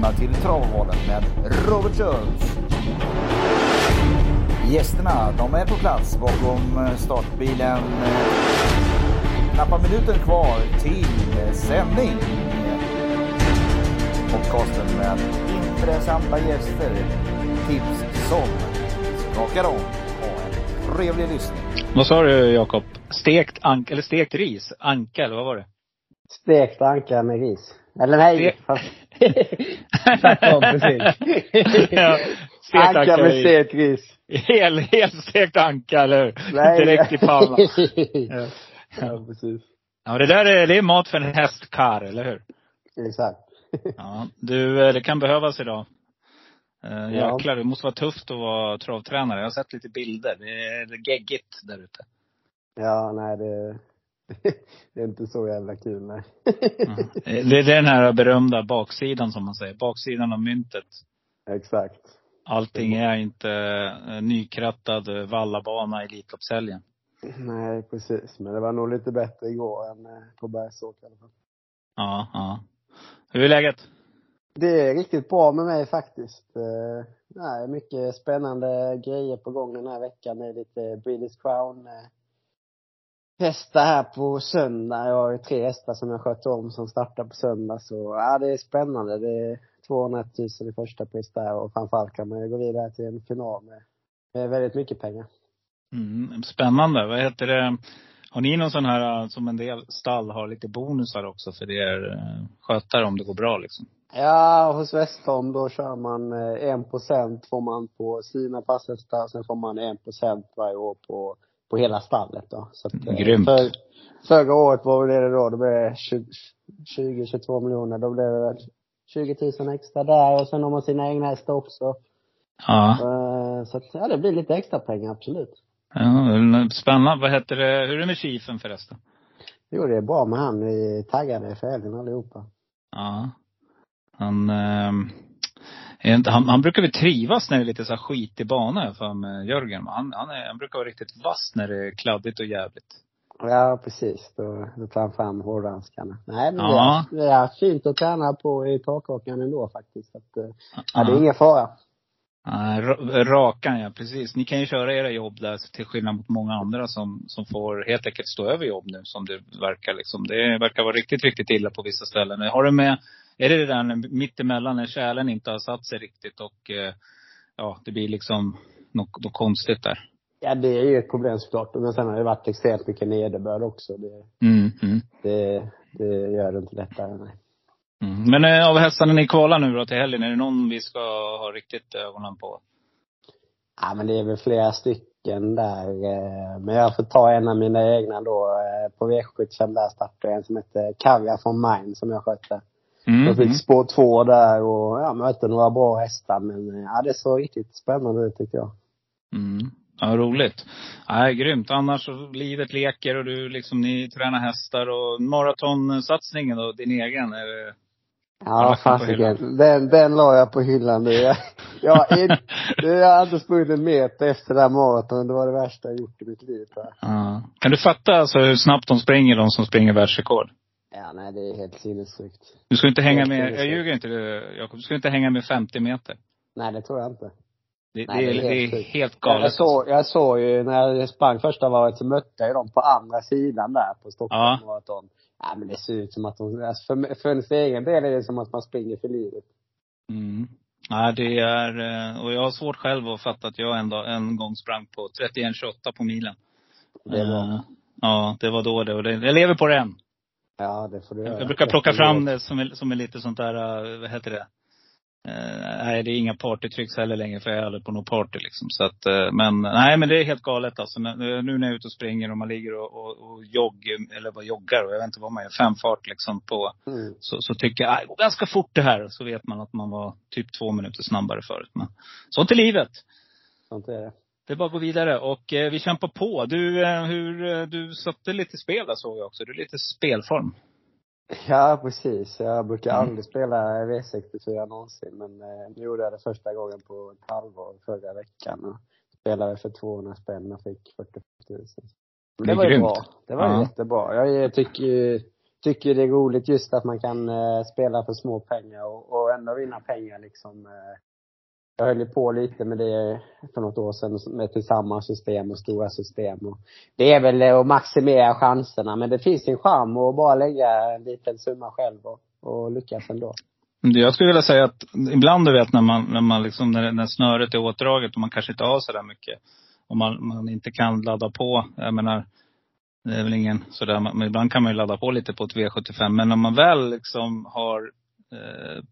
välkomna till Travvalen med Robert Schultz. Gästerna, de är på plats bakom startbilen. Knappa minuter kvar till sändning. Podcasten med intressanta gäster. Tips som skakar om. Ha en trevlig lyssning. Vad sa du Jakob? Stekt anka, eller stekt ris? Anka, eller vad var det? Stekt anka med ris. Eller nej, Stek- fast tvärtom precis. ja, stekt anka med stekt ris. Hel, helstekt anka, eller hur? Nej. Direkt i pannan. Ja. ja, precis. ja, det där är, det är mat för en hästkar, eller hur? Exakt. Ja. Du, eh, det kan behövas idag. Uh, Ja. jäklar, det måste vara tufft att vara travtränare. Jag har sett lite bilder. Det är geggigt där ute. Ja, nej det, det är inte så jävla kul nej. Mm. Det är den här berömda baksidan som man säger. Baksidan av myntet. Exakt. Allting är inte eh, nykrattad eh, vallabana i Elitloppshelgen. Nej, precis. Men det var nog lite bättre igår än eh, på Bergsåker i alla fall. Ja, ja. Hur är läget? Det är riktigt bra med mig faktiskt. Nej, mycket spännande grejer på gång den här veckan. Det är lite British Crown. Hästar här på söndag. Jag har ju tre hästar som jag sköter om som startar på söndag. Så ja, det är spännande. Det är 200 000 i första pris där och framförallt kan man ju gå vidare till en final med, med väldigt mycket pengar. Mm, spännande. Vad heter det? Har ni någon sån här, eh, som en del stall har lite bonusar också för er eh, skötare om det går bra liksom? Ja, hos Westholm då kör man eh, en procent får man på sina passhästar. Sen får man en procent varje år på, på hela stallet då. Så att, eh, Grymt. För, förra året, vad blev det då? Det blev 20-22 miljoner. Då blev det väl 20 000 extra där och sen har man sina egna hästar också. Ja. Eh, Så att, ja, det blir lite extra pengar absolut. ja spännande. Vad heter det? Hur är det med chiefen förresten? Jo, det är bra med han. Vi är taggade för helgen allihopa. Ja. Han, eh, han, han brukar väl trivas när det är lite så här skitig bana för med Jörgen. Han, han, är, han brukar vara riktigt vass när det är kladdigt och jävligt. Ja, precis. Då, då tar han fram hårdhandskarna. Nej, men Ja. det, är, det är fint att träna på i takhakan ändå faktiskt. Att, eh, ja, det är ingen fara. Ra- rakan ja, precis. Ni kan ju köra era jobb där till skillnad mot många andra som, som får helt enkelt stå över jobb nu som det verkar liksom. Det verkar vara riktigt, riktigt illa på vissa ställen. Har du med, är det det där när- mittemellan när kärlen inte har satt sig riktigt och eh, ja, det blir liksom något, något konstigt där? Ja, det är ju ett problem såklart. Men sen har det varit extremt mycket nederbörd också. Det, Mm, mm. det, det gör det inte lättare, nej. Mm. Men eh, av hästarna ni kvalar nu då till helgen, är det någon vi ska ha riktigt ögonen på? Ja, men det är väl flera stycken där. eh, Men jag får ta en av mina egna då. eh, På V75 där startade en som heter Kaviar från Mine som jag skötte. Mm, Jag fick mm. spår två där och ja, mötte några bra hästar. Men eh, ja, det såg riktigt spännande ut tycker jag. Mm. Ja, roligt. Nej, grymt. Annars så livet leker och du liksom, ni tränar hästar och maratonsatsningen då, din egen, är det Ja, fasiken. Den, den la jag på hyllan du. Jag, jag, är- jag har inte sprungit en meter efter det här maratonet. Det var det värsta jag gjort i mitt liv. Ja. Kan du fatta alltså hur snabbt de springer, de som springer världsrekord? Ja, nej det är helt sinnessjukt. Du ska inte hänga med, jag ljuger inte Jakob, du ska inte hänga med 50 meter. Nej, det tror jag inte. Det, Nej, det, är, det är det helt är sjukt. helt galet. alltså. jag, såg, jag såg ju när jag sprang första varvet så mötte jag dem på andra sidan där på Stockholm Ja. maraton. Ja, men det ser ut som att de, alltså för, för ens egen del är det som att man springer för livet. Mm. Nej, det är, eh, och jag har svårt själv att fatta att jag ändå en gång sprang på 31,28 på milen. Det var, Eh, Ja, det var då det. Och det jag lever på det än. Ja det får du göra. Jag brukar plocka fram det som är, som är lite sånt där, eh, vad heter det? Eh, nej, det är inga partytricks heller längre för jag är aldrig på något party liksom. Så att, eh, men nej men det är helt galet alltså. När- Nu när jag är ute och springer och man ligger och, och, och joggar, eller vad joggar, och jag vet inte vad man gör, femfart liksom på, Mm. så, så tycker jag, "Aj, det går ganska fort det här. Så vet man att man var typ två minuter snabbare förut. Men sånt är livet. Sånt är det. Det är bara att gå vidare och eh, vi kämpar på. Du, eh, hur, eh, du satte lite spel där såg jag också. Du är lite spelform. Ja, precis. Jag brukar Mm. aldrig spela V64 någonsin, men eh, nu gjorde jag det första gången på ett halvår förra veckan och spelade för 200 spänn och fick 40 000. Men Det var ju grymt. bra. Det var Ja. jättebra. Jag tycker ju, tycker det är roligt just att man kan eh, spela för små pengar och, och ändå vinna pengar liksom. Eh. Jag höll ju på lite med det för något år sedan med tillsammans system och stora system och det är väl att maximera chanserna men det finns en charm att bara lägga en liten summa själv och, och lyckas ändå. Jag skulle vilja säga att ibland du vet när man, när man liksom, när, när snöret är åtdraget och man kanske inte har så där mycket. Och man, man inte kan ladda på. Jag menar, det är väl ingen sådär, men ibland kan man ju ladda på lite på ett V75. Men när man väl liksom har, eh,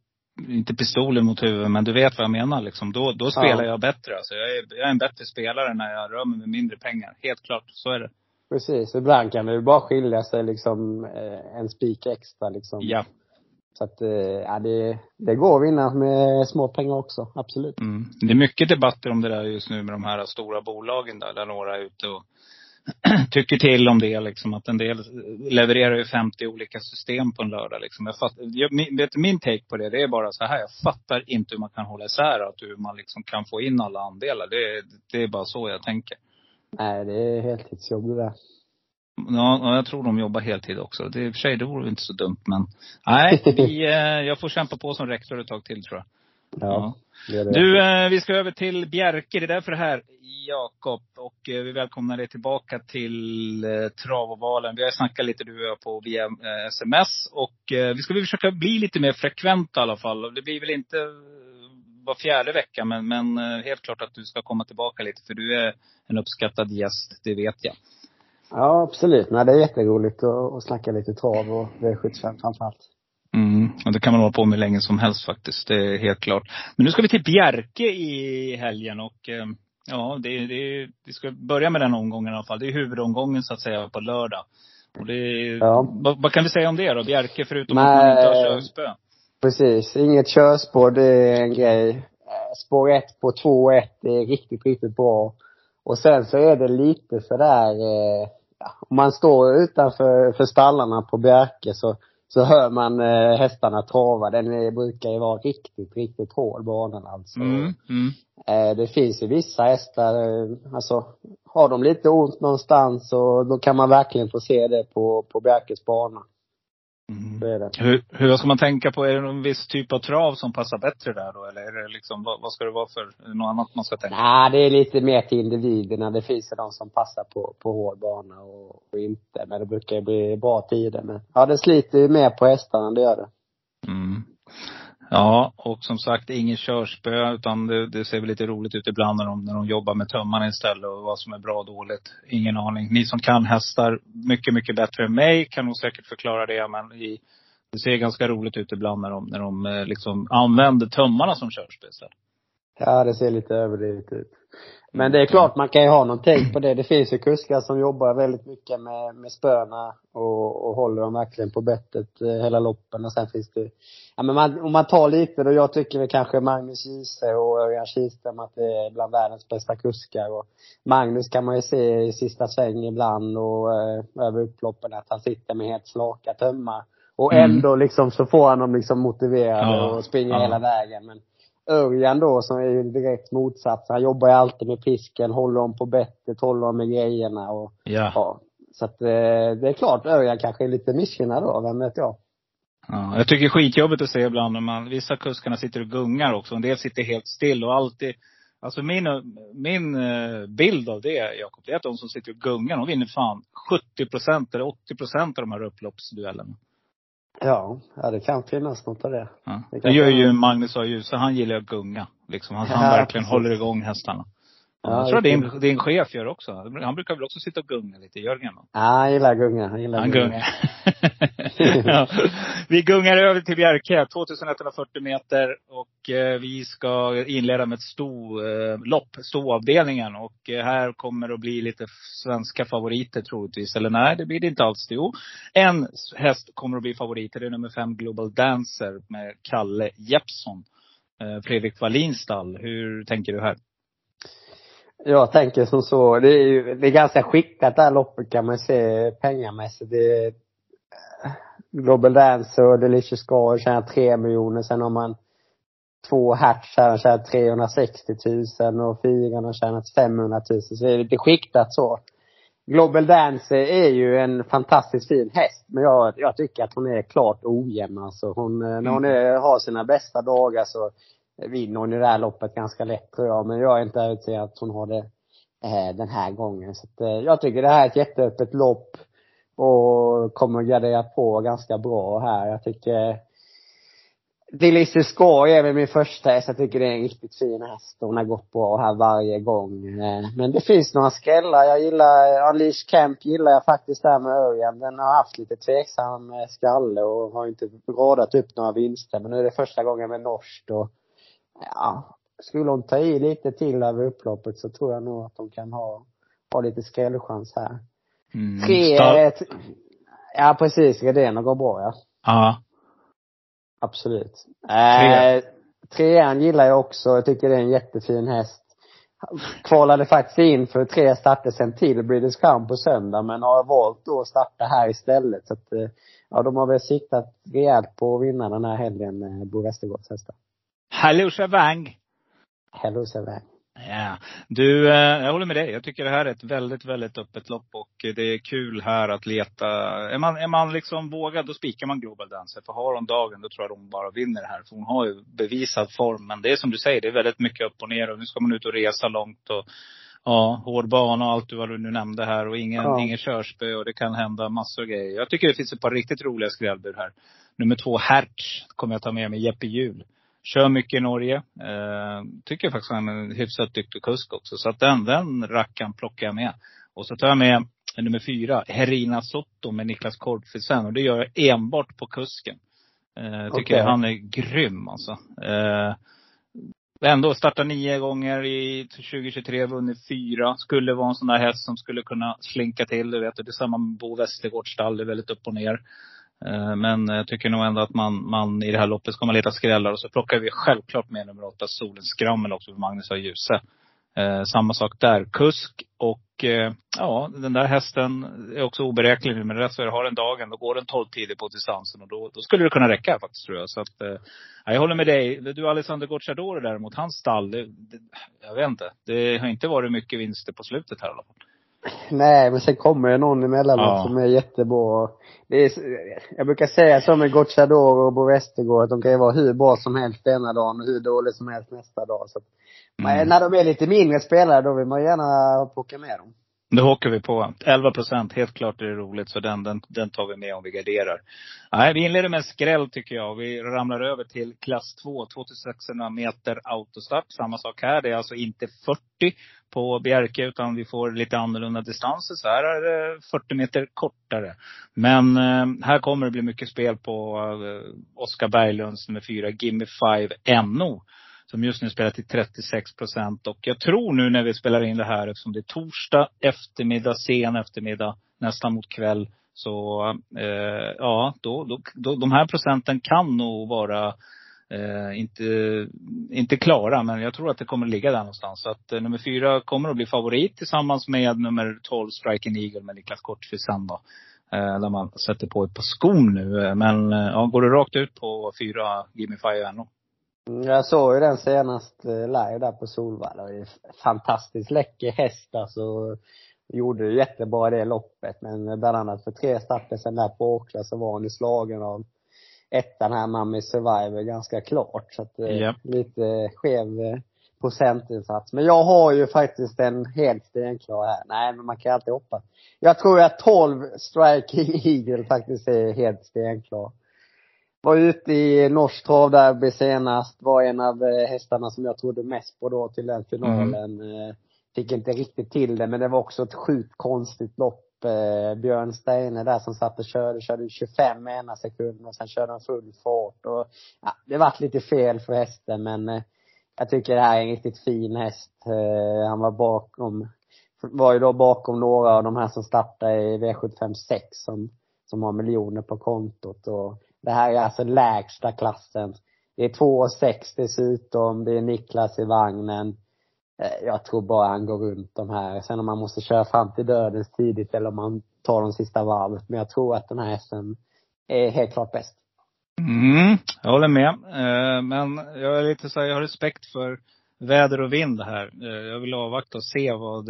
inte pistolen mot huvudet, men du vet vad jag menar liksom. Då, då spelar ja. jag bättre. Alltså jag är, jag är en bättre spelare när jag rör mig med mindre pengar. Helt klart, så är det. Precis. Ibland kan det ju bara skilja sig liksom eh, en spik extra liksom. Ja. Så att, eh, ja det, det går att vinna med små pengar också, absolut. Mm. Det är mycket debatter om det där just nu med de här stora bolagen där, där några är ute och tycker till om det liksom. Att en del levererar ju 50 olika system på en lördag liksom. Jag fattar, jag, min, vet min take på det, det är bara så här. Jag fattar inte hur man kan hålla isär att hur man liksom kan få in alla andelar. Det, det är bara så jag tänker. Nej, det är heltidsjobb det där. Ja, jag tror de jobbar heltid också. Det, I och för sig, det vore inte så dumt men. Nej, vi, eh, jag får kämpa på som rektor ett tag till tror jag. Ja. Det det. Du, eh, vi ska över till Bjerke. Det är därför det här, Jakob. Och eh, vi välkomnar dig tillbaka till eh, Travovalen. Vi har snackat lite du och jag på via eh, sms. Och eh, vi ska försöka bli lite mer frekventa i alla fall. Det blir väl inte var fjärde vecka, men, men helt klart att du ska komma tillbaka lite. För du är en uppskattad gäst, det vet jag. Ja, absolut. Nej, det är jätteroligt att, att snacka lite trav och V75 framförallt. Mm, och det kan man hålla på med länge som helst faktiskt. Det är helt klart. Men nu ska vi till Bjerke i helgen och eh, ja, det, det, vi ska börja med den omgången i alla fall. Det är huvudomgången så att säga på lördag. Och det, ja. vad, vad, kan vi säga om det då? Bjerke förutom Nej, att man inte har körspö? Precis. Inget körspår, det är en grej. Eh, spår 1 på 2 1 är riktigt, riktigt bra. Och sen så är det lite sådär eh, om man står utanför för stallarna på Bjerke så, så hör man eh, hästarna trava. Den är, brukar ju vara riktigt, riktigt hård banan alltså. Mm, mm. Eh, det finns ju vissa hästar, eh, alltså har de lite ont någonstans så då kan man verkligen få se det på, på Bjerkes bana. Mm. Det är det. Hur, hur ska man tänka på? Är det någon viss typ av trav som passar bättre där då? Eller är det liksom, vad, vad ska det vara för, något annat man ska tänka på? Nej, det är lite mer till individerna. Det finns ju de som passar på, på hård bana och, och inte. Men det brukar ju bli bra tider. Men ja, det sliter ju mer på hästarna, det gör det. Mm. Ja, och som sagt ingen körspö utan det, det, ser väl lite roligt ut ibland när de, när de jobbar med tömmarna istället och vad som är bra och dåligt. Ingen aning. Ni som kan hästar mycket, mycket bättre än mig kan nog säkert förklara det. Men i, det ser ganska roligt ut ibland när de, när de eh, liksom använder tömmarna som körspö istället. Ja, det ser lite överdrivet ut. Men det är klart man kan ju ha någon tänk på det. Det finns ju kuskar som jobbar väldigt mycket med, med spöna och, och håller dem verkligen på bettet eh, hela loppen. Och sen finns det, ja men man, om man tar lite då, jag tycker väl kanske Magnus Giese och Örjan Kihlström att det är bland världens bästa kuskar. Och Magnus kan man ju se i sista sväng ibland och eh, över upploppen att han sitter med helt slaka tömmar. Och mm. ändå liksom så får han dem liksom motiverade ja, och springer ja. hela vägen. Men Örjan då som är direkt motsats. Han jobbar ju alltid med pisken, håller dem på bettet, håller dem med grejerna och ja. ja. Så att eh, det är klart Örjan kanske är lite missgynnad då, vem vet jag. Ja, jag tycker det är skitjobbigt att se ibland när man, vissa kuskarna sitter och gungar också. En del sitter helt still och alltid Alltså min, min eh, bild av det, Jakob, det är att de som sitter och gungar, de vinner fan 70 procent eller 80 procent av de här upploppsduellerna. Ja, ja det kan finnas något av det. Ja. Det, det gör ju Magnus A. Djuse. Han gillar att gunga. Liksom. Han, ja, han verkligen precis. håller igång hästarna. Ja, jag tror din, din chef gör också. Han brukar väl också sitta och gunga lite, Jörgen? Ja, han gillar att gunga. Han gillar han gunga. ja. Vi gungar över till Bjerke, 2140 meter. Och eh, vi ska inleda med ett sto, eh, lopp, stoavdelningen. Och eh, här kommer det att bli lite svenska favoriter troligtvis. Eller nej, det blir det inte alls. Jo, en häst kommer att bli favoriter. Det är nummer fem Global Dancer med Kalle Jeppsson. Eh, Fredrik Wallins stall. Hur tänker du här? Jag tänker som så, det är ju, det är ganska skickat det här loppet kan man se pengamässigt. Det är Global Dance och Delicious Scar tjänar tre miljoner. Sen har man två Hatch här, har tjänat 360 000 och fyran har tjänat 500 000. Så det är lite skiktat så. Global Dance är ju en fantastiskt fin häst. Men jag, jag tycker att hon är klart ojämn alltså. Hon, mm. när hon är, har sina bästa dagar så vinner hon ju det här loppet ganska lätt tror jag. Men jag är inte övertygad att hon har det eh, den här gången. Så att, eh, jag tycker det här är ett jätteöppet lopp. Och kommer gardera på ganska bra här. Jag tycker eh, Delicious Sky är väl min första häst. Jag tycker det är en riktigt fin häst. Hon har gått bra här varje gång. Eh, men det finns några skrällar. Jag gillar, Unleash Camp gillar jag faktiskt där med Örjan. Den har haft lite tveksam eh, skalle och har inte radat upp några vinster. Men nu är det första gången med norskt och ja, skulle hon ta i lite till över upploppet så tror jag nog att de kan ha, ha lite skrällchans här. Mm. Tre, ja precis, Redén går bra ja. Ja. Absolut. Eh, trean gillar jag också. Jag tycker det är en jättefin häst. Kvalade faktiskt in för tre starter sen till British Crown på söndag men har valt då att starta här istället. Så att, eh, ja, de har väl siktat rejält på att vinna den här helgen, eh, Bo Westergårds hästar. Hello Wang. Hello Wang. Ja. Du, eh, jag håller med dig. Jag tycker det här är ett väldigt, väldigt öppet lopp och det är kul här att leta. Är man, är man liksom vågad, då spikar man Global Dancer. För har hon dagen, då tror jag hon bara vinner här. För hon har ju bevisad form. Men det är som du säger, det är väldigt mycket upp och ner. Och nu ska man ut och resa långt och Ja, hård bana och allt vad du nu nämnde här. Och ingen, ja. ingen körspö och det kan hända massor av grejer. Jag tycker det finns ett par riktigt roliga skrällbud här. Nummer två, Hertz, kommer jag ta med mig. Jeppe Hjul. Kör mycket i Norge. Eh, tycker faktiskt han är en hyfsat duktig kusk också. Så att den, den rackaren plockar jag med. Och så tar jag med nummer fyra, Herina Sotto med Niklas Korpfilsen. Och det gör jag enbart på kusken. Eh, tycker okay. han är grym alltså. Eh, ändå startat nio gånger i 2023, vunnit fyra. Skulle vara en sån där häst som skulle kunna slinka till. Du vet, det är samma med Bo Westergårds stall. Det är väldigt upp och ner. Eh, men jag tycker nog ändå att man, man i det här loppet ska man leta skrällar. Och så plockar vi självklart med nummer åtta, Solens Skrammel också för Magnus och Ljuse. Eh, samma sak där. Kusk och eh, ja, den där hästen är också oberäknelig nu. Men rätt så har den dagen, då går den 12 tider på distansen. Och då, då skulle det kunna räcka faktiskt tror jag. Så att, eh, jag håller med dig. Du Alexander Gocciadoro däremot, hans stall, det, det, jag vet inte. Det har inte varit mycket vinster på slutet här i alla fall. Nej, men sen kommer det någon emellanåt ja. som är jättebra. Det är, jag brukar säga så med Gocciador och Bo Westergård, att de kan ju vara hur bra som helst ena dagen och hur dåligt som helst nästa dag. Så mm. när de är lite mindre spelare, då vill man gärna plocka med dem. Nu åker vi på. 11 procent, helt klart är det roligt. Så den, den, den tar vi med om vi garderar. Nej, vi inleder med en skräll tycker jag. Vi ramlar över till klass 2, 2600 meter autostart. Samma sak här. Det är alltså inte 40 på Bjerke utan vi får lite annorlunda distanser. Så här är det 40 meter kortare. Men eh, här kommer det bli mycket spel på eh, Oskar Berglunds nummer 4, Gimme 5 NO som just nu spelar till 36 procent. Och jag tror nu när vi spelar in det här, eftersom det är torsdag eftermiddag, sen eftermiddag, nästan mot kväll. Så eh, ja, då, då, då, de här procenten kan nog vara eh, inte, inte klara, men jag tror att det kommer att ligga där någonstans. Så att eh, nummer fyra kommer att bli favorit tillsammans med nummer 12, Striking Eagle med Niklas Kortfissan då. Eh, där man sätter på ett par skon nu. Men eh, ja, går det rakt ut på fyra Gimme Fire NO? Mm, jag såg ju den senast eh, live där på Solvalla. Det är fantastiskt läcker häst alltså. Gjorde ju jättebra det loppet. Men bland annat för tre starter sen där på Åkla så var han ju slagen av ettan här, Mami Survivor, ganska klart. Så att yep. Eh, lite skev eh, procentinsats. Men jag har ju faktiskt en helt stenklar här. Nej, men man kan alltid hoppas. Jag tror att 12 Striking Eagle faktiskt är helt stenklar. Var ute i norskt travderby senast. Var en av eh, hästarna som jag trodde mest på då till den finalen. Mm. Fick inte riktigt till det, men det var också ett sjukt konstigt lopp. Björn Steine där som satt och körde, körde 25 ena sekunden och sen körde han full fart och ja, det vart lite fel för hästen men jag tycker det här är en riktigt fin häst. Han var bakom, var ju då bakom några av de här som startade i V75 6 som, som har miljoner på kontot och det här är alltså lägsta klassen. Det är två och sex dessutom. Det är Niklas i vagnen. Eh, jag tror bara han går runt de här. Sen om man måste köra fram till dödens tidigt eller om man tar de sista varvet. Men jag tror att den här hästen är helt klart bäst. Mm, jag håller med. Eh, men jag är lite så här, jag har respekt för väder och vind här. Eh, jag vill avvakta och se vad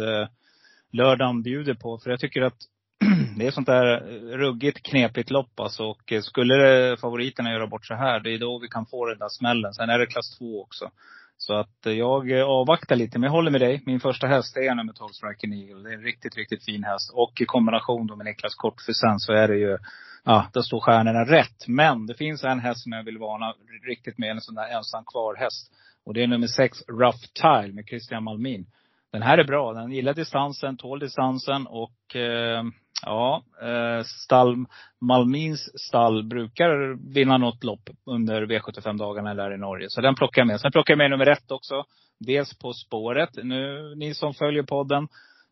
lördagen bjuder på. För jag tycker att det är sånt där ruggigt knepigt lopp alltså. Och skulle favoriterna göra bort så här, det är då vi kan få den där smällen. Sen är det klass två också. Så att jag avvaktar lite. Men jag håller med dig. Min första häst är nummer 12 Striking Eagle. Det är en riktigt, riktigt fin häst. Och i kombination då med Niklas Kort för sen så är det ju, ja, där står stjärnorna rätt. Men det finns en häst som jag vill varna riktigt med. En sån där ensam kvar häst. Och det är nummer 6 Rough Tile med Christian Malmin. Den här är bra. Den gillar distansen, tål distansen och eh, ja, eh, stall, Malmins stall brukar vinna något lopp under V75-dagarna där i Norge. Så den plockar jag med. Sen plockar jag med nummer ett också. Dels På spåret. Nu, ni som följer podden,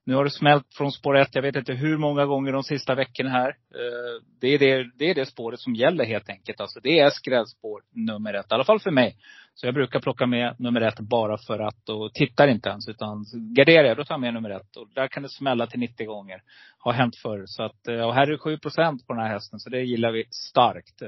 nu har det smält från spår ett, jag vet inte hur många gånger de sista veckorna här. Eh, det är det, det är det spåret som gäller helt enkelt. Alltså det är skrädspår nummer ett. I alla fall för mig. Så jag brukar plocka med nummer ett bara för att, och tittar inte ens. Utan garderar jag, då tar jag med nummer ett. Och där kan det smälla till 90 gånger. Har hänt förr. Så att, eh, och här är det 7 procent på den här hästen. Så det gillar vi starkt.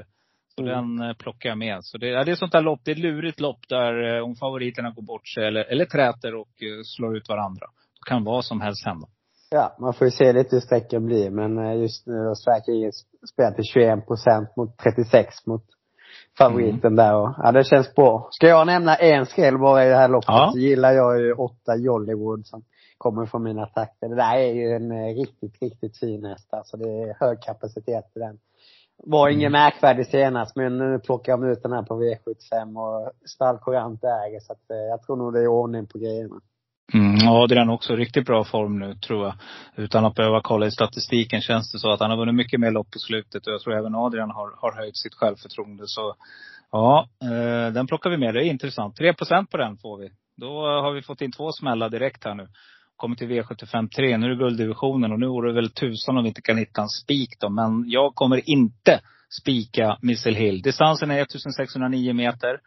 Så mm. den eh, plockar jag med. Så det, ja, det är sånt där lopp, det är ett lurigt lopp där om favoriterna går bort sig eller, eller träter och slår ut varandra kan vad som helst hända. Ja, man får ju se lite hur sträckan blir. Men eh, just nu har Sverige spelat till 21 procent mot 36 mot favoriten mm. där och, ja det känns bra. Ska jag nämna en skräll bara i det här loppet ja. så gillar jag ju åtta Jollywood som kommer från mina takter. Det där är ju en eh, riktigt, riktigt fin häst alltså. Det är hög kapacitet i den. Var mm. ingen märkvärdig senast men nu plockar de ut den här på V75 och Stall Courant äger så att eh, jag tror nog det är ordning på grejerna. Mm, Adrian också riktigt bra form nu tror jag. Utan att behöva kolla i statistiken känns det så att han har vunnit mycket mer lopp på slutet. Och jag tror även Adrian har, har höjt sitt självförtroende. Så ja, eh, den plockar vi med. Det är intressant. 3% på den får vi. Då har vi fått in två smällar direkt här nu. Kommer till V75 3. Nu är det gulddivisionen och nu vore det väl tusan om vi inte kan hitta en spik då. Men jag kommer inte spika Missile Hill. Distansen är 1609 meter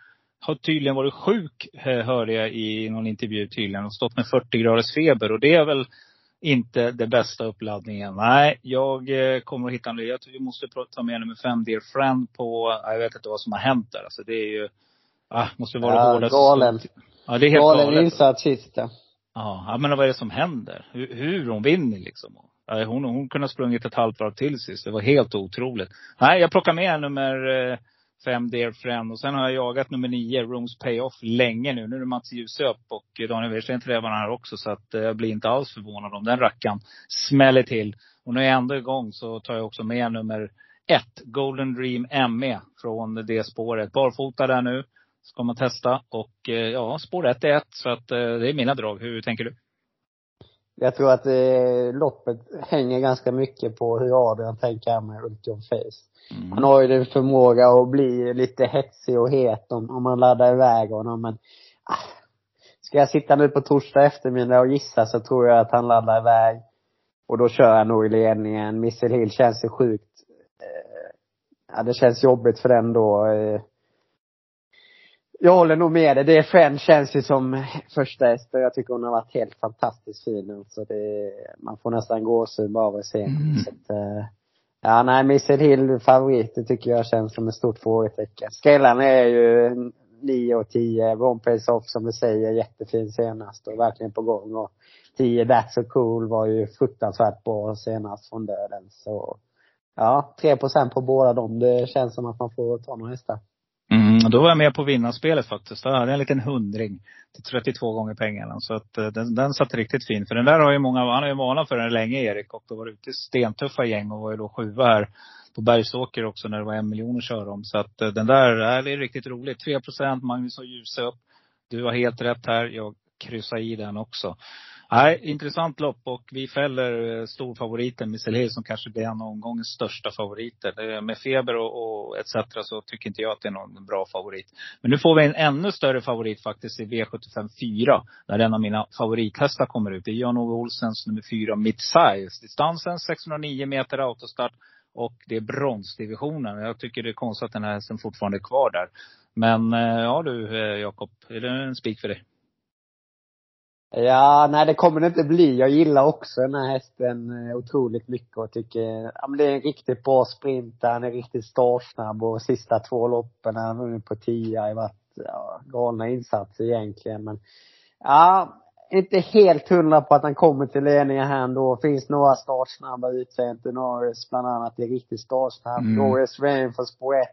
har tydligen varit sjuk, hörde jag i någon intervju tydligen. Och stått med 40 graders feber. Och det är väl inte det bästa uppladdningen. Nej, jag eh, kommer att hitta en Jag vi måste ta med nummer fem, Dear Friend, på, jag vet inte vad som har hänt där. Alltså det är ju, ah, måste vara ja, hårdast. galen. Ja, det är helt galen galet. insats sist ja. Ja, men vad är det som händer? Hur, hur hon vinner liksom. Hon, hon kunde ha sprungit ett halvt varv till sist. Det var helt otroligt. Nej, jag plockar med nummer eh, fem Dear Friend. Och sen har jag jagat nummer nio, Rooms Payoff, länge nu. Nu är det Mats Ljusöp och Daniel Wehrsten trävar här också. Så att eh, jag blir inte alls förvånad om den rackaren smäller till. Och när jag ändå är igång så tar jag också med nummer ett, Golden Dream ME från det spåret. Barfota där nu. Ska man testa. Och eh, ja, spår ett är ett. Så att eh, det är mina drag. Hur tänker du? Jag tror att eh, loppet hänger ganska mycket på hur Adrian tänker här med Ultion Face. Mm. Han har ju den förmåga att bli lite hetsig och het om, om man laddar iväg honom men ah, Ska jag sitta nu på torsdag eftermiddag och gissa så tror jag att han laddar iväg. Och då kör han nog i ledningen. Missile Hill känns ju sjukt eh, Ja det känns jobbigt för den då. Eh, jag håller nog med dig. Det Fren känns ju som första häst och jag tycker hon har varit helt fantastiskt fin. Så alltså det, man får nästan gåshud bara av att se mm. så att, eh, Ja, nej, Missile Hill favorit, det tycker jag känns som ett stort frågetecken. Skrällarna är ju 9 och 10. Ron Pace Off som du säger, jättefin senast och verkligen på gång. Och 10 That's So Cool var ju fruktansvärt bra senast från döden. Så ja, 3% på båda dem. Det känns som att man får ta några hästar. Då var jag med på vinnarspelet faktiskt. Då hade jag en liten hundring till 32 gånger pengarna. Så att eh, den, den satt riktigt fint. För den där har ju många, han har ju varnat för den länge Erik. Och då var ute i stentuffa gäng och var ju då sjua här på Bergsåker också när det var en miljon att köra om. Så att eh, den där, eh, är riktigt roligt. 3 procent, Magnus har ljusat upp. Du har helt rätt här. Jag kryssar i den också. Nej, intressant lopp och vi fäller eh, storfavoriten, storfavoriten Hill, som kanske blir en av omgångens största favoriter. Med feber och, och etc. så tycker inte jag att det är någon bra favorit. Men nu får vi en ännu större favorit faktiskt i V75 4. Där en av mina favorithästar kommer ut. Det är Jan-Ove Olsens nummer 4, Midsize. Distansen 609 meter autostart. Och det är bronsdivisionen. Jag tycker det är konstigt att den här hästen fortfarande är kvar där. Men eh, ja du eh, Jakob, är det en spik för dig? Ja, nej det kommer det inte bli. Jag gillar också den här hästen eh, otroligt mycket och tycker, ja men det är en riktigt bra sprinter. Han är riktigt startsnabb och sista två loppen han är på tio har varit, ja, galna insatser egentligen men, ja, inte helt hundra på att han kommer till ledningen här ändå. Finns några startsnabba utseende. Norris bland annat är riktigt startsnabb. Mm. Norris Rain för spår 1.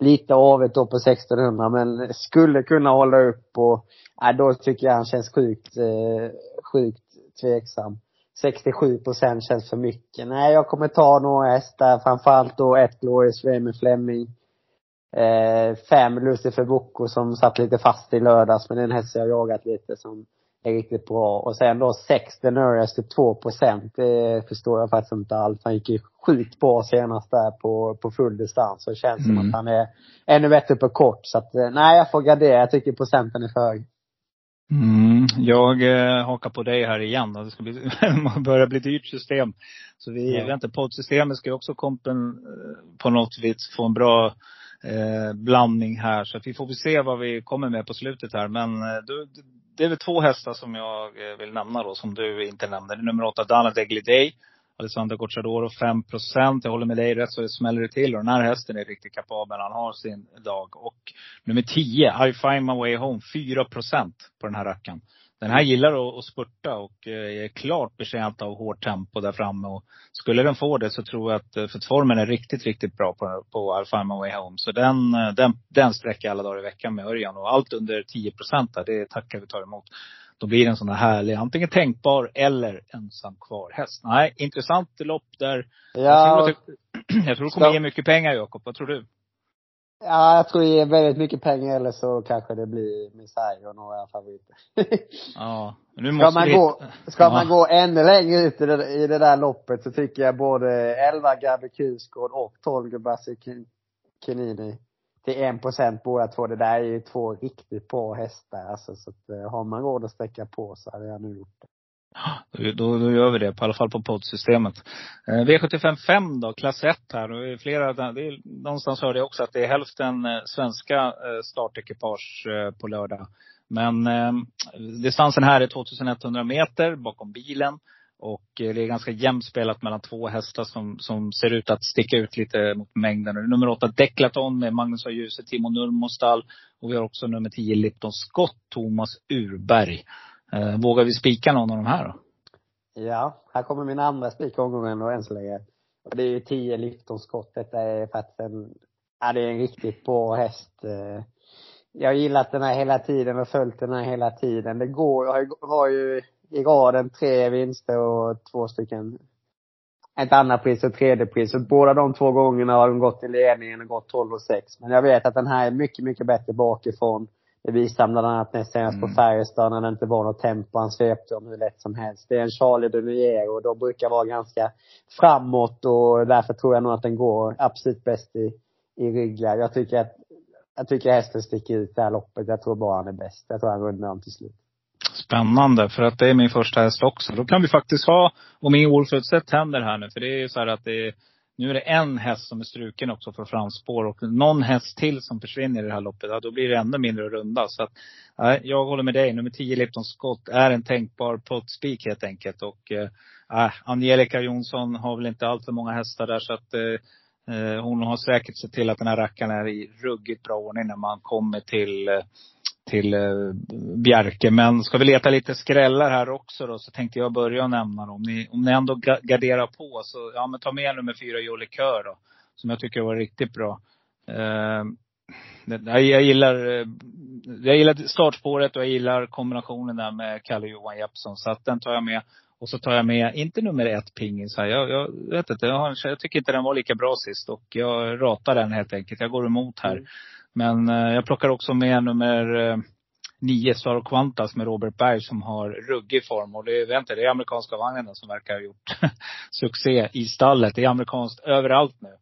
Lite avigt då på 1600 men skulle kunna hålla upp och, äh, då tycker jag han känns sjukt, eh, sjukt tveksam. 67 procent känns för mycket. Nej, jag kommer ta några hästar, framförallt då ett Glorious Remy Fleming. Eh, fem Lucifer Bocco som satt lite fast i lördags, men den häst jag jagat lite som är riktigt bra. Och sen då 6 Denurius till 2 procent. Det förstår jag faktiskt inte alls. Han gick ju sjukt bra senast där på, på full distans. Så det känns mm. som att han är ännu bättre på kort. Så att, eh, nej, jag får gardera. Jag tycker procenten är för hög. Mm, jag eh, hakar på dig här igen. Det ska bli, börja bli dyrt system. Så vi ja. väntar. Poddsystemet ska ju också kompen, eh, på något vis få en bra eh, blandning här. Så att vi får väl se vad vi kommer med på slutet här. Men eh, du, det är väl två hästar som jag eh, vill nämna då, som du inte nämnde. Nummer åtta, Dana Degli Day. Alessandro Gocciadoro 5 procent. Jag håller med dig rätt så det smäller det till. Och den här hästen är riktigt kapabel. Han har sin dag. Och nummer 10, I find my way home. 4 procent på den här rackaren. Den här gillar att spurta och eh, är klart betjänt av hårt tempo där framme. Och skulle den få det så tror jag att, eh, för formen är riktigt, riktigt bra på, på I find my way home. Så den, eh, den, den sträcker alla dagar i veckan med Örjan. Och allt under 10 procent där, det tackar vi tar emot då blir det en sån här härlig, antingen tänkbar eller ensam kvar häst. Nej, intressant lopp där. Ja. Jag tror, att, jag tror det kommer ge mycket pengar Jakob. Vad tror du? Ja, jag tror det ger väldigt mycket pengar eller så kanske det blir misär och några favoriter. ja, nu måste ska man vi... gå, ska ja. man gå ännu längre ut i det, i det där loppet så tycker jag både 11 Gabby Kusgård och 12 Gubassi Kinini till en procent båda två. Det där är ju två riktigt bra hästar alltså. Så att, eh, har man råd att sträcka på så hade jag nu gjort det. Då, då gör vi det, på alla fall på poddsystemet. Eh, V75 5 då, klass 1 här. Och är flera, det är, någonstans hörde jag också att det är hälften eh, svenska eh, startekipage eh, på lördag. Men eh, distansen här är 2100 meter bakom bilen. Och det är ganska jämnt spelat mellan två hästar som, som ser ut att sticka ut lite mot mängden. Nummer åtta Declaton med Magnus A. Djuse, Timo Nurmostal. Och vi har också nummer tio Lipton Scott, Thomas Urberg. Eh, vågar vi spika någon av de här då? Ja, här kommer min andra spik omgången och än så länge. Och det är ju 10 Lipton-skott. Detta är faktiskt en, ja det är en riktigt bra häst. Eh, jag har gillat den här hela tiden och följt den här hela tiden. Det går, jag har ju i raden tre vinster och två stycken ett annat pris och tredje pris. Så båda de två gångerna har de gått i ledningen och gått 12 och 6. Men jag vet att den här är mycket, mycket bättre bakifrån. Det visade bland annat näst senast mm. på Färjestad när det inte var något tempo. Han svepte om hur lätt som helst. Det är en Charlie de och de brukar vara ganska framåt och därför tror jag nog att den går absolut bäst i, i ryggar. Jag tycker att, jag tycker hästen sticker ut det här loppet. Jag tror bara han är bäst. Jag tror han rundar om till slut. Spännande, för att det är min första häst också. Då kan vi faktiskt ha, om inget oförutsett händer här nu, för det är ju så här att det är, nu är det en häst som är struken också för framspår och någon häst till som försvinner i det här loppet, ja, då blir det ännu mindre att runda. Så att, ja, jag håller med dig. Nummer 10 Lipton Scott är en tänkbar pottspik helt enkelt. Och eh, Angelica Jonsson har väl inte allt för många hästar där så att eh, eh, hon har säkert sett till att den här rackaren är i ruggigt bra ordning när man kommer till eh, till eh, Bjerke. Men ska vi leta lite skrällar här också då, så tänkte jag börja nämna dem. Ni, om ni ändå garderar på så, ja men ta med nummer fyra Jolie Kör då. Som jag tycker var riktigt bra. Eh, jag gillar, eh, jag gillar startspåret och jag gillar kombinationen där med Kalle Johan Jeppsson. Så att den tar jag med. Och så tar jag med, inte nummer ett pingis här. Jag, jag vet inte, jag, har, jag tycker inte den var lika bra sist. Och jag ratar den helt enkelt. Jag går emot här. Mm. Men eh, jag plockar också med nummer eh, nio, Star Quantas med Robert Berg som har ruggig form. Och det är, det är amerikanska vagnen som verkar ha gjort succé i stallet. Det är amerikanskt överallt nu.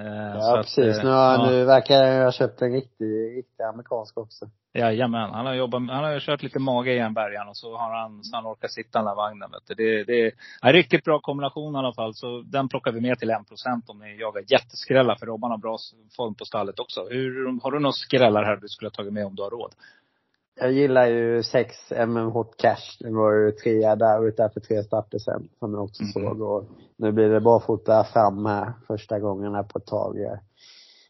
Eh, ja, precis. Att, nu, ja. nu verkar jag ha köpt en riktig, riktig amerikansk också. Jajamän. Han har jobbat, han har kört lite mage igen Bergan och så har han, så han orkar sitta i den där vagnen vet du. Det, det är en riktigt bra kombination i alla fall. Så den plockar vi med till en procent om ni jagar jätteskrällar. För Robban har bra form på stallet också. Hur, har du några skrällar här du skulle ha tagit med om du har råd? Jag gillar ju 6 MM Hot Cash. Det var ju trea där ute för tre starter sen. Som jag också mm. såg. Och nu blir det barfota fram här första gången här på ett tag.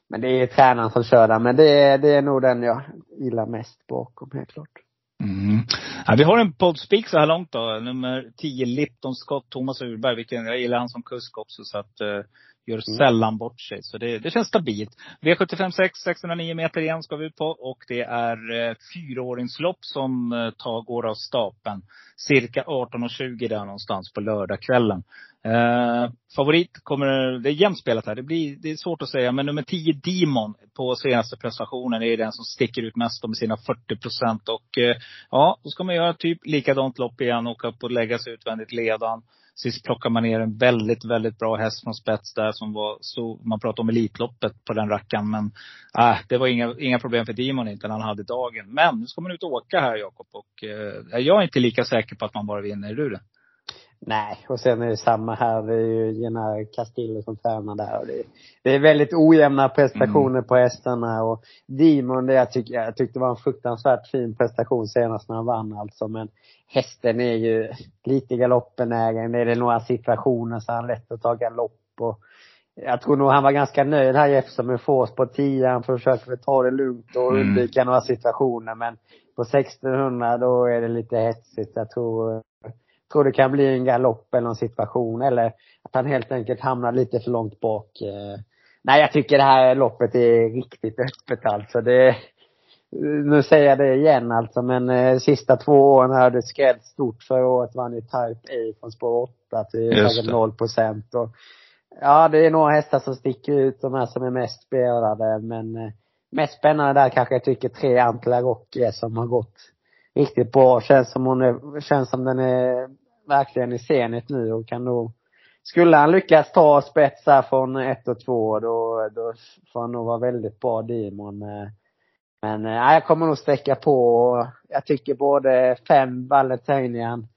Men det är tränaren som kör där. Men det är, det är nog den jag gillar mest bakom helt klart. Mm. Ja, vi har en poddspik så här långt då. Nummer 10, Lipton Scott, Thomas Urberg. Vilken, jag gillar han som kusk också. Så att, uh, gör mm. sällan bort sig. Så det, det känns stabilt. V75 6, 609 meter igen ska vi ut på. Och det är eh, fyraåringslopp som eh, tar, går av stapeln. Cirka 18.20 där någonstans på lördagskvällen. Eh, favorit kommer, det är jämnt spelat här. Det, blir, det är svårt att säga. Men nummer 10 Demon på senaste prestationen är den som sticker ut mest med sina 40 procent. Och eh, ja, då ska man göra typ likadant lopp igen. Åka upp och lägga sig utvändigt ledan. Sist plockade man ner en väldigt, väldigt bra häst från spets där som var så, man pratade om Elitloppet på den rackaren. Men äh, det var inga, inga problem för Dimon inte när han hade dagen. Men nu ska man ut och åka här Jakob och eh, jag är inte lika säker på att man bara vinner. Är du det? Nej, och sen är det samma här. Det är ju Gina Castillo som tränar där. Och det, är, det är väldigt ojämna prestationer mm. på hästarna. Och Dimon, det jag, tyck, jag tyckte var en fruktansvärt fin prestation senast när han vann alltså. Men hästen är ju lite galoppbenägen. Är det några situationer så är han lätt att ta galopp. Och jag tror nog han var ganska nöjd här Jefferson med Fors på 10. Han försöker ta det lugnt och mm. undvika mm. några situationer. Men på 1600 då är det lite hetsigt. Jag tror tror det kan bli en galopp eller någon situation eller att han helt enkelt hamnar lite för långt bak. Eh. Nej, jag tycker det här loppet är riktigt öppet alltså. Det, nu säger jag det igen alltså, men eh, sista två åren har det skrätt stort. Förra året vann ju Type A från spår 8 till 0 procent. Och, ja, det är några hästar som sticker ut, de här som är mest spelade. Men eh, mest spännande där kanske jag tycker tre Antler Rock är som har gått riktigt bra. Känns som hon är, känns som den är verkligen i Zenit nu och kan nog skulle han lyckas ta spets här från ett och två då, då får han nog vara väldigt bra Dimon. Eh. Men nej, jag kommer nog sträcka på. Jag tycker både fem Valentinian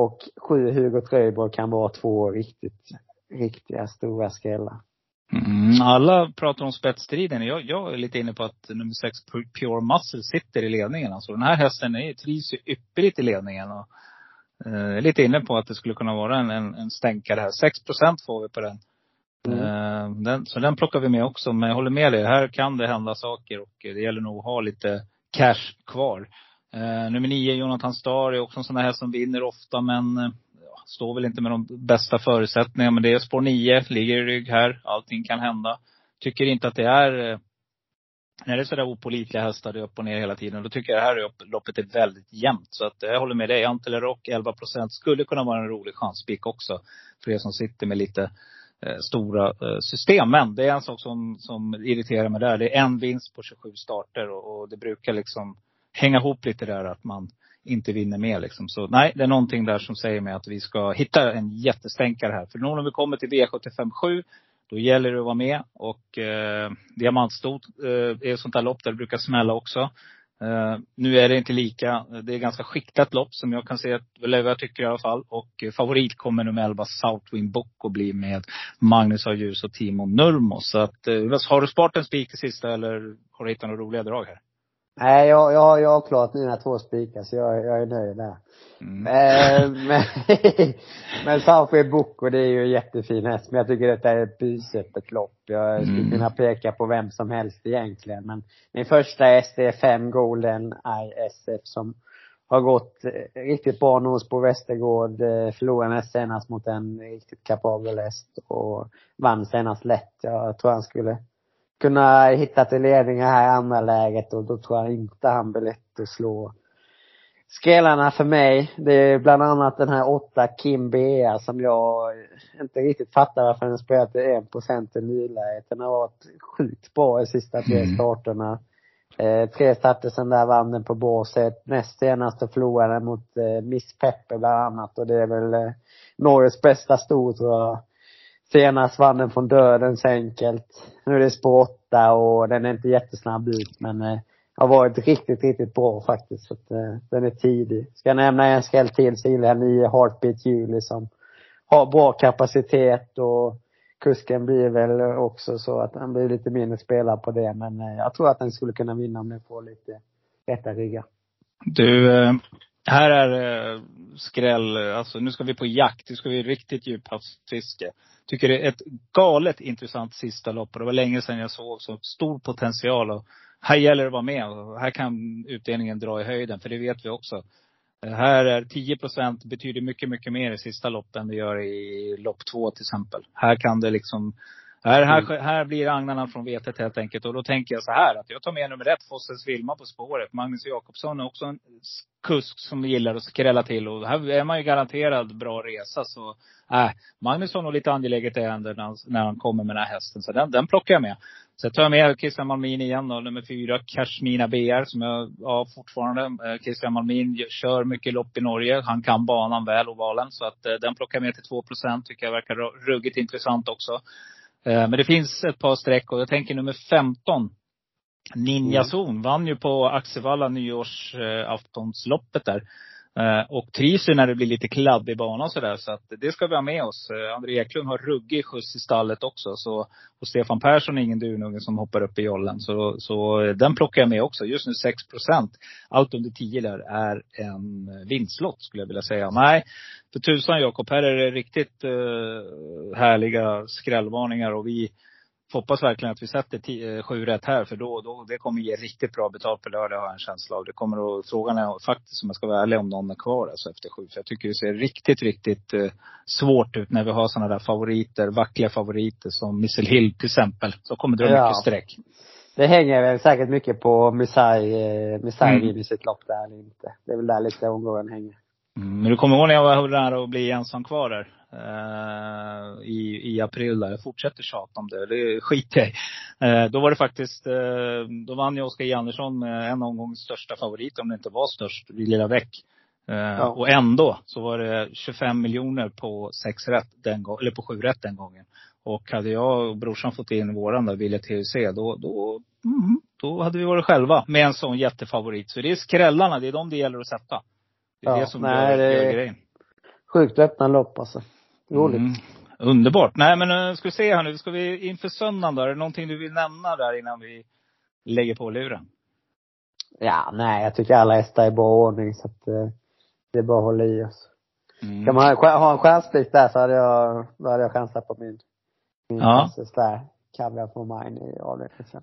och sju Hugo Tröjborg kan vara två riktigt, riktiga stora skrällar. Mm, alla pratar om spetsstriden. Jag, jag är lite inne på att nummer sex Pure Muscle sitter i ledningen. Alltså den här hästen är, trivs ju ypperligt i ledningen. Och eh, lite inne på att det skulle kunna vara en, en, en stänkare här. 6% får vi på den. Mm. Eh, den. Så den plockar vi med också. Men jag håller med dig. Här kan det hända saker och det gäller nog att ha lite cash kvar. Eh, nummer nio, Jonathan Starr, är också en sån här som vinner ofta men eh, står väl inte med de bästa förutsättningarna. Men det är spår nio, ligger i rygg här. Allting kan hända. Tycker inte att det är när det är sådär opolitliga hästar, det är upp och ner hela tiden. Då tycker jag det här loppet är väldigt jämnt. Så att jag håller med dig. Antele Rock 11 procent skulle kunna vara en rolig chanspik också. För er som sitter med lite eh, stora eh, system. Men det är en sak som, som irriterar mig där. Det är en vinst på 27 starter och, och det brukar liksom hänga ihop lite där att man inte vinner mer liksom. Så nej, det är någonting där som säger mig att vi ska hitta en jättestänkare här. För nu när vi kommer till V757 då gäller det att vara med. Och eh, diamantstot eh, är ett sånt där lopp där det brukar smälla också. Eh, nu är det inte lika. Det är ganska skiktat lopp som jag kan se, eller vad jag tycker i alla fall. Och eh, favorit kommer nummer 11 Southwind Book att bli med Magnus av Ljus och Timo Nurmos. Så att, eh, har du sparat en spik till sista eller har du hittat några roliga drag här? Nej, jag, jag, jag har klart mina två spikar så jag, jag är nöjd där. Mm. Eh, men, men Southway Boko det är ju en jättefin häst. Men jag tycker detta är ett busöppet lopp. Jag skulle mm. kunna peka på vem som helst egentligen. Men min första häst är fem Golden ISF som har gått riktigt bra nos på Västergård. Eh, förlorade näst senast mot en riktigt kapabel häst och vann senast lätt. Jag tror han skulle kunna hitta till ledningen här i andra läget och då tror jag inte han blir lätt att slå. Skrällarna för mig, det är bland annat den här åtta Kim Bea som jag inte riktigt fattar varför den spelat till en procent i nuläget. Den har varit sjukt bra i sista tre mm. starterna. Eh, tre starter sen där vann den på båset. Näst senast så förlorade mot eh, Miss Pepper bland annat och det är väl eh, Norges bästa stor tror jag. Senast vann den från dödens enkelt. Nu är det spår 8 och den är inte jättesnabb ut men eh, har varit riktigt, riktigt bra faktiskt. Så att, eh, den är tidig. Ska jag nämna en skräll till så gillar jag 9 Heartbeat Julie som har bra kapacitet och kusken blir väl också så att han blir lite mindre spelare på det. Men eh, jag tror att den skulle kunna vinna om den får lite rätta ryggar. Du, eh, här är eh, skräll, alltså nu ska vi på jakt. Nu ska vi riktigt djuphavsfiske tycker det är ett galet intressant sista lopp. Och det var länge sedan jag såg så stor potential. Och här gäller det att vara med. Och här kan utdelningen dra i höjden, för det vet vi också. Eh, här är 10 procent betyder mycket, mycket mer i sista loppet än det gör i lopp två till exempel. Här kan det liksom här, här, mm. här blir agnarna från vetet helt enkelt. Och då tänker jag så här att jag tar med nummer ett, Fossens Vilma på spåret. Magnus Jakobsson är också en kusk som gillar att skrälla till. Och här är man ju garanterad bra resa. Så äh, Magnus har nog lite angeläget ärende när, han, när han kommer med den här hästen. Så den, den plockar jag med. Sen tar jag med Christian Malmin igen då, nummer fyra, Kashmina BR, som jag ja, fortfarande. Eh, Christian Malmin kör mycket lopp i Norge. Han kan banan väl, ovalen. Så att eh, den plockar jag med till 2 procent. Tycker jag verkar ruggigt intressant också. Eh, men det finns ett par streck och jag tänker nummer 15. Ninjazon mm. vann ju på Axevalla nyårsaftonsloppet där. Eh, och trivs ju när det blir lite kladdig bana och sådär. Så att det ska vi ha med oss. Eh, André Eklund har ruggig skjuts i stallet också. Så, och Stefan Persson är ingen dununge som hoppar upp i jollen. Så, så eh, den plockar jag med också. Just nu 6 procent. Allt under 10 där är en vinstlott skulle jag vilja säga. Nej, för tusan Jakob. Här är det riktigt uh, härliga skrällvarningar. Och vi hoppas verkligen att vi sätter eh, sju rätt här. För då, då, det kommer ge riktigt bra betalt på lördag har jag en känsla av. Det kommer att, frågan är faktiskt om jag ska vara ärlig om någon är kvar alltså efter sju. För jag tycker det ser riktigt, riktigt eh, svårt ut när vi har sådana där favoriter, vackliga favoriter som Missile Hill till exempel. Så kommer det ja. mycket streck. Det hänger väl säkert mycket på Misai, eh, Misai mm. vinner sitt lopp där eller inte. Det är väl där lite omgången hänger. Mm, men du kommer ihåg när jag var nära att bli ensam kvar där? Uh, i, i april där. Jag fortsätter tjata om det. Det skiter jag i. Uh, då var det faktiskt, uh, då vann ju Oskar J Andersson med en omgångs största favorit, om det inte var störst, vid Lilla Väck. Ja. Och ändå så var det 25 miljoner på sex rätt den gången, eller på sju rätt den gången. Och hade jag och brorsan fått in våran där, Wille TUC, då, då, mm, då hade vi varit själva med en sån jättefavorit. Så det är skrällarna, det är de det gäller att sätta. Det är ja, det som nej, gör, det grejen. Sjukt öppna lopp alltså. Roligt. Mm. Underbart. Nej men uh, ska vi se här nu, ska vi inför söndagen då, är det någonting du vill nämna där innan vi lägger på luren? Ja, nej jag tycker alla hästar är i bra ordning så att uh, det är bara att hålla i oss. Mm. Kan man ha en stjärnspik där så hade jag, då hade jag chansat på min, min ja. där. Caviar på mine i sen.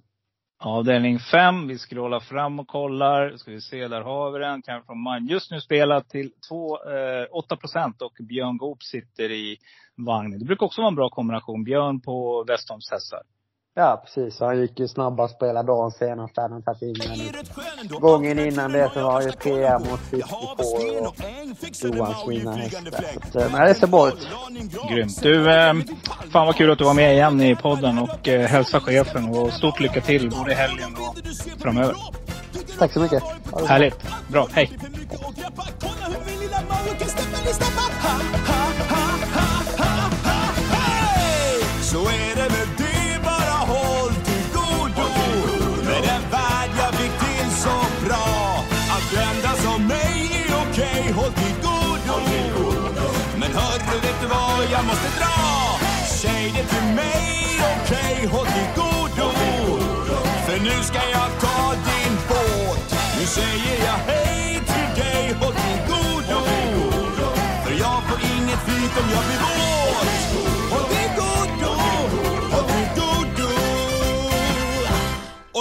Avdelning 5, vi scrollar fram och kollar. Ska vi se, där har vi den. Kan från man Just nu spelat till 2, eh, 8 procent och Björn Goop sitter i vagnen. Det brukar också vara en bra kombination. Björn på Westholms hästar. Ja, precis. Han gick ju snabbast på hela dagen senast. Hade han tagit in Gången innan det så var han ju trea mot 54 och Johans vinnarhästar. Men det ser bra ut. Grymt. Du, eh, fan vad kul att du var med igen i podden och eh, hälsa chefen och stort lycka till både i helgen och framöver. Tack så mycket. Härligt. Bra. Hej. Så är det med håll till godo med den värld jag fick till så bra. Att enda som mig är okej, håll till godo. Men hörru, vet du vad, jag måste dra. Säg det till mig, okej, håll till godo. För nu ska jag ta din båt. Nu säger jag hej till dig, håll till godo. För jag får inget fint om jag blir våt.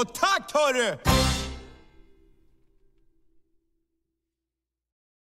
Och tack hörru!